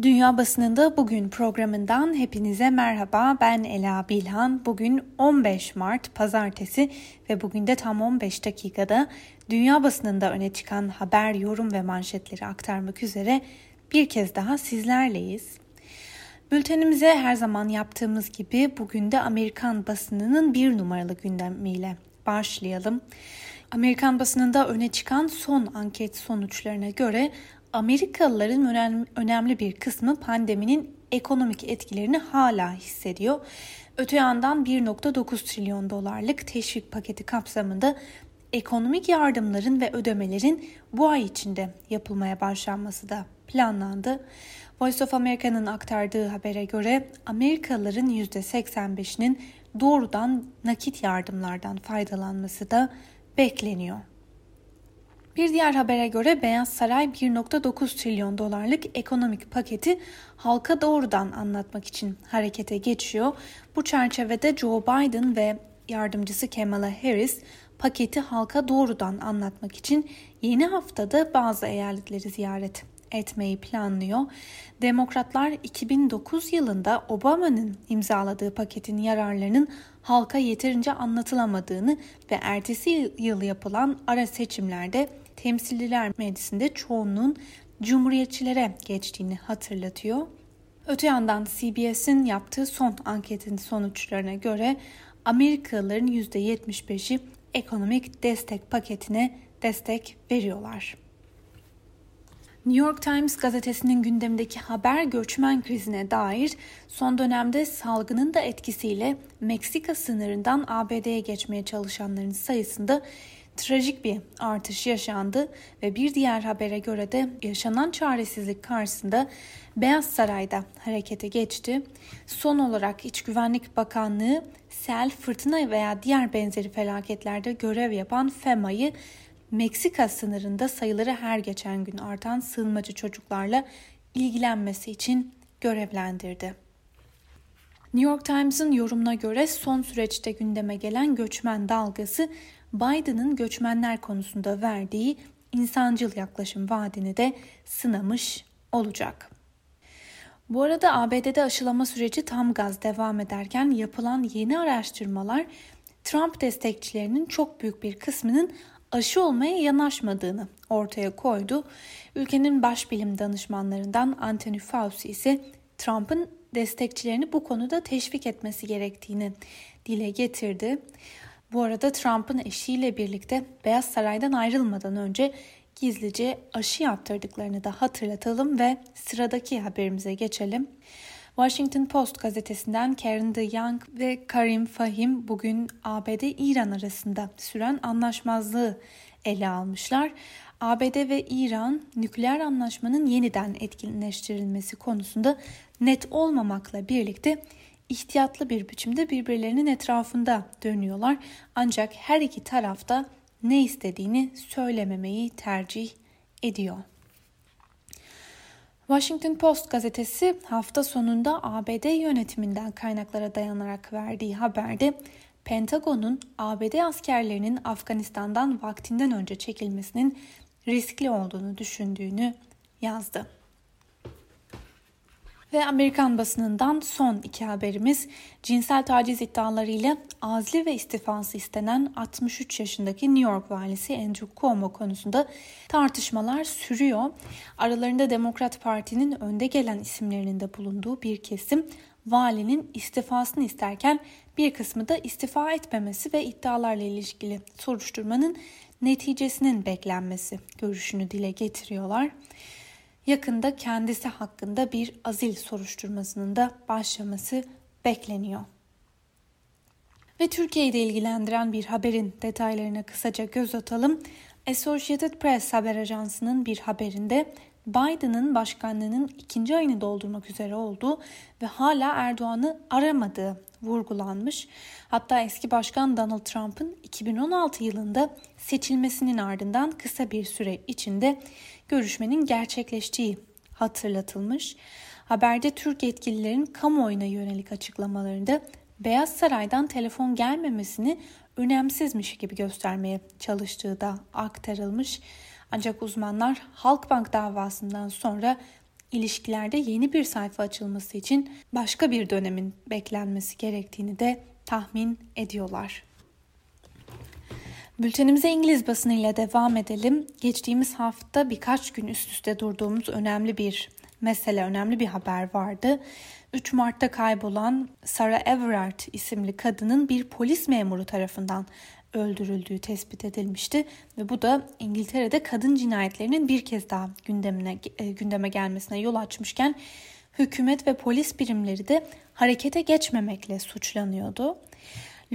Dünya Basınında Bugün programından hepinize merhaba. Ben Ela Bilhan. Bugün 15 Mart Pazartesi ve bugün de tam 15 dakikada dünya basınında öne çıkan haber, yorum ve manşetleri aktarmak üzere bir kez daha sizlerleyiz. Bültenimize her zaman yaptığımız gibi bugün de Amerikan basınının bir numaralı gündemiyle başlayalım. Amerikan basınında öne çıkan son anket sonuçlarına göre Amerikalıların önemli bir kısmı pandeminin ekonomik etkilerini hala hissediyor. Öte yandan 1.9 trilyon dolarlık teşvik paketi kapsamında ekonomik yardımların ve ödemelerin bu ay içinde yapılmaya başlanması da planlandı. Voice of America'nın aktardığı habere göre Amerikalıların %85'inin doğrudan nakit yardımlardan faydalanması da bekleniyor. Bir diğer habere göre Beyaz Saray 1.9 trilyon dolarlık ekonomik paketi halka doğrudan anlatmak için harekete geçiyor. Bu çerçevede Joe Biden ve yardımcısı Kamala Harris paketi halka doğrudan anlatmak için yeni haftada bazı eyaletleri ziyaret etmeyi planlıyor. Demokratlar 2009 yılında Obama'nın imzaladığı paketin yararlarının halka yeterince anlatılamadığını ve ertesi yıl yapılan ara seçimlerde Temsililer Meclisi'nde çoğunluğun Cumhuriyetçilere geçtiğini hatırlatıyor. Öte yandan CBS'in yaptığı son anketin sonuçlarına göre Amerikalıların %75'i ekonomik destek paketine destek veriyorlar. New York Times gazetesinin gündemindeki haber göçmen krizine dair son dönemde salgının da etkisiyle Meksika sınırından ABD'ye geçmeye çalışanların sayısında trajik bir artış yaşandı ve bir diğer habere göre de yaşanan çaresizlik karşısında Beyaz Saray'da harekete geçti. Son olarak İç Güvenlik Bakanlığı sel, fırtına veya diğer benzeri felaketlerde görev yapan FEMA'yı Meksika sınırında sayıları her geçen gün artan sığınmacı çocuklarla ilgilenmesi için görevlendirdi. New York Times'ın yorumuna göre son süreçte gündeme gelen göçmen dalgası Biden'ın göçmenler konusunda verdiği insancıl yaklaşım vaadini de sınamış olacak. Bu arada ABD'de aşılama süreci tam gaz devam ederken yapılan yeni araştırmalar Trump destekçilerinin çok büyük bir kısmının aşı olmaya yanaşmadığını ortaya koydu. Ülkenin baş bilim danışmanlarından Anthony Fauci ise Trump'ın destekçilerini bu konuda teşvik etmesi gerektiğini dile getirdi. Bu arada Trump'ın eşiyle birlikte Beyaz Saray'dan ayrılmadan önce gizlice aşı yaptırdıklarını da hatırlatalım ve sıradaki haberimize geçelim. Washington Post gazetesinden Karen DeYoung ve Karim Fahim bugün ABD-İran arasında süren anlaşmazlığı ele almışlar. ABD ve İran nükleer anlaşmanın yeniden etkinleştirilmesi konusunda net olmamakla birlikte ihtiyatlı bir biçimde birbirlerinin etrafında dönüyorlar. Ancak her iki tarafta ne istediğini söylememeyi tercih ediyor. Washington Post gazetesi hafta sonunda ABD yönetiminden kaynaklara dayanarak verdiği haberde Pentagon'un ABD askerlerinin Afganistan'dan vaktinden önce çekilmesinin riskli olduğunu düşündüğünü yazdı. Ve Amerikan basınından son iki haberimiz cinsel taciz iddialarıyla azli ve istifası istenen 63 yaşındaki New York valisi Andrew Cuomo konusunda tartışmalar sürüyor. Aralarında Demokrat Parti'nin önde gelen isimlerinin de bulunduğu bir kesim valinin istifasını isterken bir kısmı da istifa etmemesi ve iddialarla ilişkili soruşturmanın neticesinin beklenmesi görüşünü dile getiriyorlar yakında kendisi hakkında bir azil soruşturmasının da başlaması bekleniyor. Ve Türkiye'yi de ilgilendiren bir haberin detaylarına kısaca göz atalım. Associated Press haber ajansının bir haberinde Biden'ın başkanlığının ikinci ayını doldurmak üzere olduğu ve hala Erdoğan'ı aramadığı vurgulanmış. Hatta eski başkan Donald Trump'ın 2016 yılında seçilmesinin ardından kısa bir süre içinde görüşmenin gerçekleştiği hatırlatılmış. Haberde Türk yetkililerin kamuoyuna yönelik açıklamalarında Beyaz Saray'dan telefon gelmemesini önemsizmiş gibi göstermeye çalıştığı da aktarılmış. Ancak uzmanlar Halkbank davasından sonra ilişkilerde yeni bir sayfa açılması için başka bir dönemin beklenmesi gerektiğini de tahmin ediyorlar. Bültenimize İngiliz basınıyla devam edelim. Geçtiğimiz hafta birkaç gün üst üste durduğumuz önemli bir mesele, önemli bir haber vardı. 3 Mart'ta kaybolan Sarah Everard isimli kadının bir polis memuru tarafından öldürüldüğü tespit edilmişti ve bu da İngiltere'de kadın cinayetlerinin bir kez daha gündemine e, gündeme gelmesine yol açmışken hükümet ve polis birimleri de harekete geçmemekle suçlanıyordu.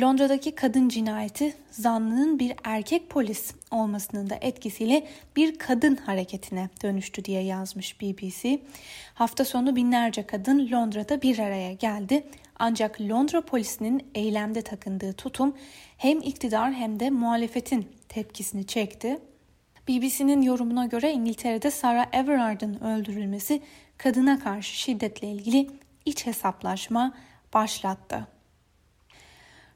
Londra'daki kadın cinayeti zanlının bir erkek polis olmasının da etkisiyle bir kadın hareketine dönüştü diye yazmış BBC. Hafta sonu binlerce kadın Londra'da bir araya geldi. Ancak Londra polisinin eylemde takındığı tutum hem iktidar hem de muhalefetin tepkisini çekti. BBC'nin yorumuna göre İngiltere'de Sarah Everard'ın öldürülmesi kadına karşı şiddetle ilgili iç hesaplaşma başlattı.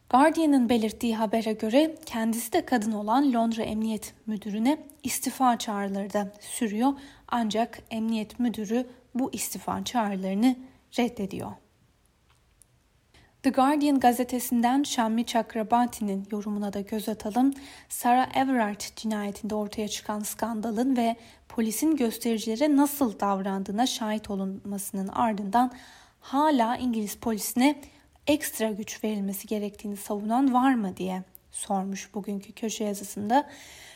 Guardian'ın belirttiği habere göre kendisi de kadın olan Londra Emniyet Müdürü'ne istifa çağrıları da sürüyor. Ancak emniyet müdürü bu istifa çağrılarını reddediyor. The Guardian gazetesinden Şammi Chakrabarti'nin yorumuna da göz atalım. Sarah Everard cinayetinde ortaya çıkan skandalın ve polisin göstericilere nasıl davrandığına şahit olunmasının ardından hala İngiliz polisine ekstra güç verilmesi gerektiğini savunan var mı diye sormuş bugünkü köşe yazısında.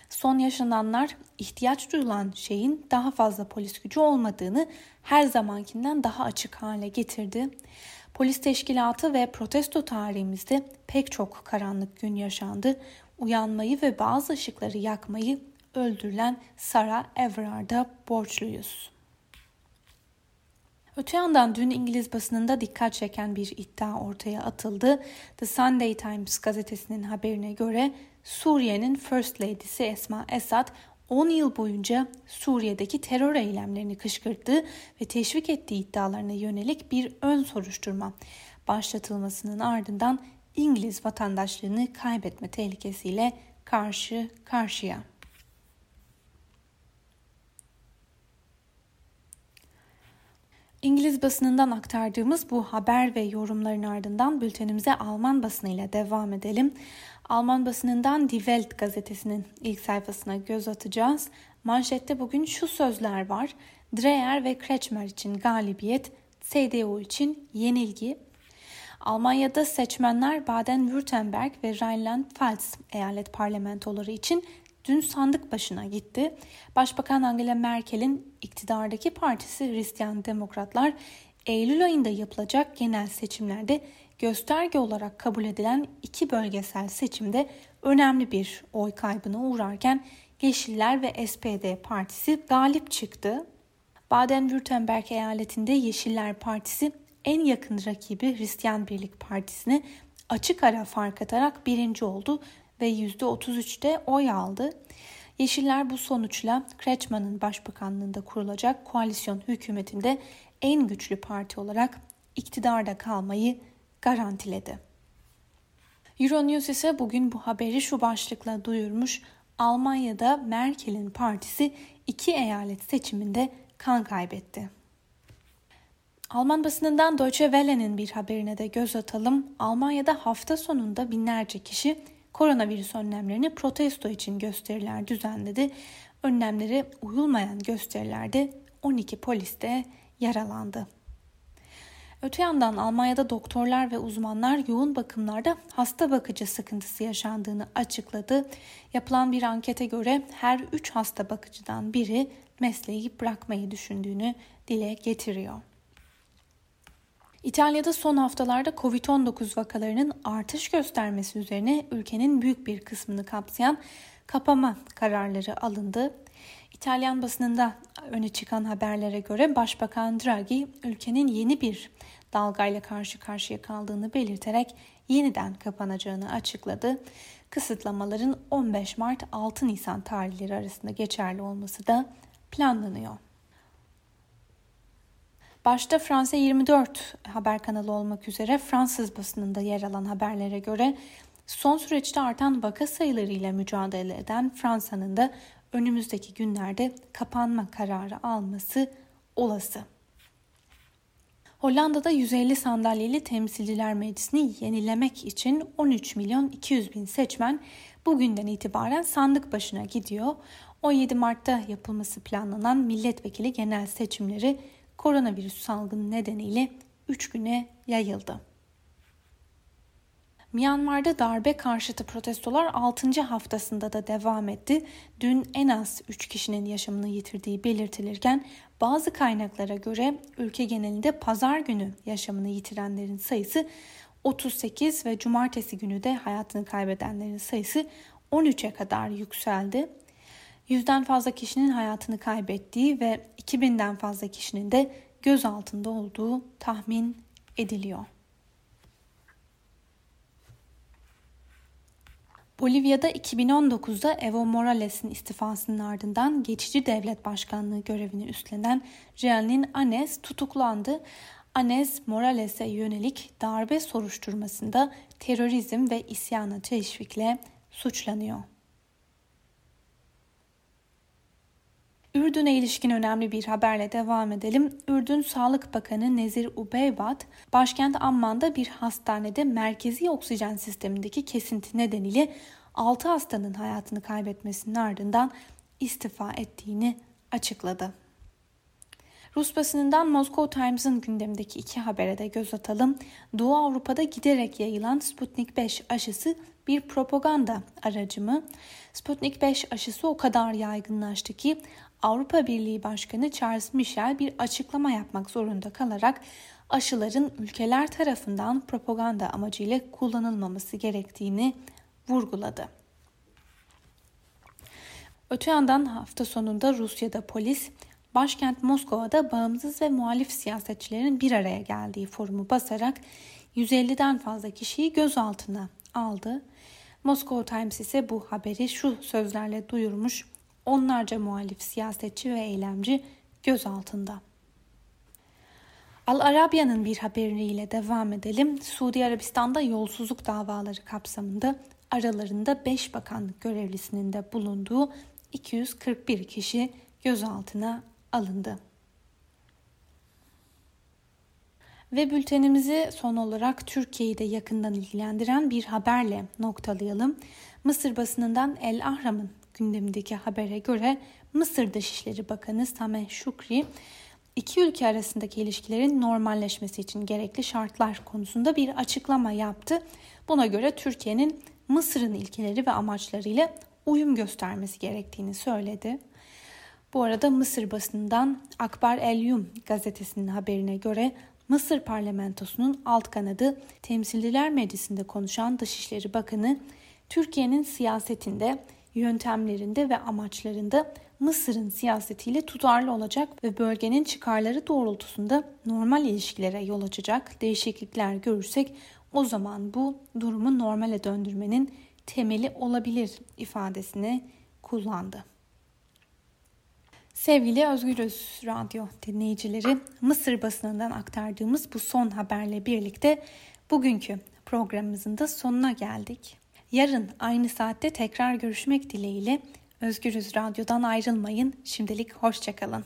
Son yaşananlar ihtiyaç duyulan şeyin daha fazla polis gücü olmadığını her zamankinden daha açık hale getirdi. Polis teşkilatı ve protesto tarihimizde pek çok karanlık gün yaşandı. Uyanmayı ve bazı ışıkları yakmayı öldürülen Sarah Everard'a borçluyuz. Öte yandan dün İngiliz basınında dikkat çeken bir iddia ortaya atıldı. The Sunday Times gazetesinin haberine göre Suriye'nin First Lady'si Esma Esad 10 yıl boyunca Suriye'deki terör eylemlerini kışkırttığı ve teşvik ettiği iddialarına yönelik bir ön soruşturma başlatılmasının ardından İngiliz vatandaşlığını kaybetme tehlikesiyle karşı karşıya. İngiliz basınından aktardığımız bu haber ve yorumların ardından bültenimize Alman basınıyla devam edelim. Alman basınından Die Welt gazetesinin ilk sayfasına göz atacağız. Manşette bugün şu sözler var. Dreyer ve Kretschmer için galibiyet, CDU için yenilgi. Almanya'da seçmenler Baden-Württemberg ve Rheinland-Pfalz eyalet parlamentoları için dün sandık başına gitti. Başbakan Angela Merkel'in iktidardaki partisi Hristiyan Demokratlar Eylül ayında yapılacak genel seçimlerde gösterge olarak kabul edilen iki bölgesel seçimde önemli bir oy kaybına uğrarken Yeşiller ve SPD partisi galip çıktı. Baden-Württemberg eyaletinde Yeşiller Partisi en yakın rakibi Hristiyan Birlik Partisi'ne açık ara fark atarak birinci oldu ve %33'te oy aldı. Yeşiller bu sonuçla Kretschmann'ın başbakanlığında kurulacak koalisyon hükümetinde en güçlü parti olarak iktidarda kalmayı garantiledi. Euronews ise bugün bu haberi şu başlıkla duyurmuş. Almanya'da Merkel'in partisi iki eyalet seçiminde kan kaybetti. Alman basınından Deutsche Welle'nin bir haberine de göz atalım. Almanya'da hafta sonunda binlerce kişi koronavirüs önlemlerini protesto için gösteriler düzenledi. Önlemlere uyulmayan gösterilerde 12 polis de yaralandı. Öte yandan Almanya'da doktorlar ve uzmanlar yoğun bakımlarda hasta bakıcı sıkıntısı yaşandığını açıkladı. Yapılan bir ankete göre her 3 hasta bakıcıdan biri mesleği bırakmayı düşündüğünü dile getiriyor. İtalya'da son haftalarda Covid-19 vakalarının artış göstermesi üzerine ülkenin büyük bir kısmını kapsayan kapama kararları alındı. İtalyan basınında öne çıkan haberlere göre Başbakan Draghi ülkenin yeni bir dalgayla karşı karşıya kaldığını belirterek yeniden kapanacağını açıkladı. Kısıtlamaların 15 Mart 6 Nisan tarihleri arasında geçerli olması da planlanıyor. Başta Fransa 24 haber kanalı olmak üzere Fransız basınında yer alan haberlere göre son süreçte artan vaka sayılarıyla mücadele eden Fransa'nın da önümüzdeki günlerde kapanma kararı alması olası. Hollanda'da 150 sandalyeli temsilciler meclisini yenilemek için 13 milyon 200 bin seçmen bugünden itibaren sandık başına gidiyor. 17 Mart'ta yapılması planlanan milletvekili genel seçimleri koronavirüs salgını nedeniyle 3 güne yayıldı. Myanmar'da darbe karşıtı protestolar 6. haftasında da devam etti. Dün en az 3 kişinin yaşamını yitirdiği belirtilirken bazı kaynaklara göre ülke genelinde pazar günü yaşamını yitirenlerin sayısı 38 ve cumartesi günü de hayatını kaybedenlerin sayısı 13'e kadar yükseldi. Yüzden fazla kişinin hayatını kaybettiği ve 2000'den fazla kişinin de gözaltında olduğu tahmin ediliyor. Bolivya'da 2019'da Evo Morales'in istifasının ardından geçici devlet başkanlığı görevini üstlenen Jeanine Anes tutuklandı. Anes Morales'e yönelik darbe soruşturmasında terörizm ve isyana teşvikle suçlanıyor. Ürdün'e ilişkin önemli bir haberle devam edelim. Ürdün Sağlık Bakanı Nezir Ubeybat, başkent Amman'da bir hastanede merkezi oksijen sistemindeki kesinti nedeniyle 6 hastanın hayatını kaybetmesinin ardından istifa ettiğini açıkladı. Rus basınından Moscow Times'ın gündemdeki iki habere de göz atalım. Doğu Avrupa'da giderek yayılan Sputnik 5 aşısı bir propaganda aracı mı? Sputnik 5 aşısı o kadar yaygınlaştı ki Avrupa Birliği Başkanı Charles Michel bir açıklama yapmak zorunda kalarak aşıların ülkeler tarafından propaganda amacıyla kullanılmaması gerektiğini vurguladı. Öte yandan hafta sonunda Rusya'da polis başkent Moskova'da bağımsız ve muhalif siyasetçilerin bir araya geldiği forumu basarak 150'den fazla kişiyi gözaltına aldı. Moscow Times ise bu haberi şu sözlerle duyurmuş onlarca muhalif siyasetçi ve eylemci gözaltında. Al Arabya'nın bir haberiyle devam edelim. Suudi Arabistan'da yolsuzluk davaları kapsamında aralarında 5 bakanlık görevlisinin de bulunduğu 241 kişi gözaltına alındı. Ve bültenimizi son olarak Türkiye'yi de yakından ilgilendiren bir haberle noktalayalım. Mısır basınından El Ahram'ın gündemindeki habere göre Mısır Dışişleri Bakanı Sameh Şukri iki ülke arasındaki ilişkilerin normalleşmesi için gerekli şartlar konusunda bir açıklama yaptı. Buna göre Türkiye'nin Mısır'ın ilkeleri ve amaçlarıyla uyum göstermesi gerektiğini söyledi. Bu arada Mısır basınından Akbar El Yum gazetesinin haberine göre Mısır parlamentosunun alt kanadı Temsilciler Meclisi'nde konuşan Dışişleri Bakanı Türkiye'nin siyasetinde yöntemlerinde ve amaçlarında Mısır'ın siyasetiyle tutarlı olacak ve bölgenin çıkarları doğrultusunda normal ilişkilere yol açacak değişiklikler görürsek o zaman bu durumu normale döndürmenin temeli olabilir ifadesini kullandı. Sevgili Özgürüz Radyo dinleyicileri, Mısır basınından aktardığımız bu son haberle birlikte bugünkü programımızın da sonuna geldik. Yarın aynı saatte tekrar görüşmek dileğiyle Özgürüz Radyo'dan ayrılmayın. Şimdilik hoşçakalın.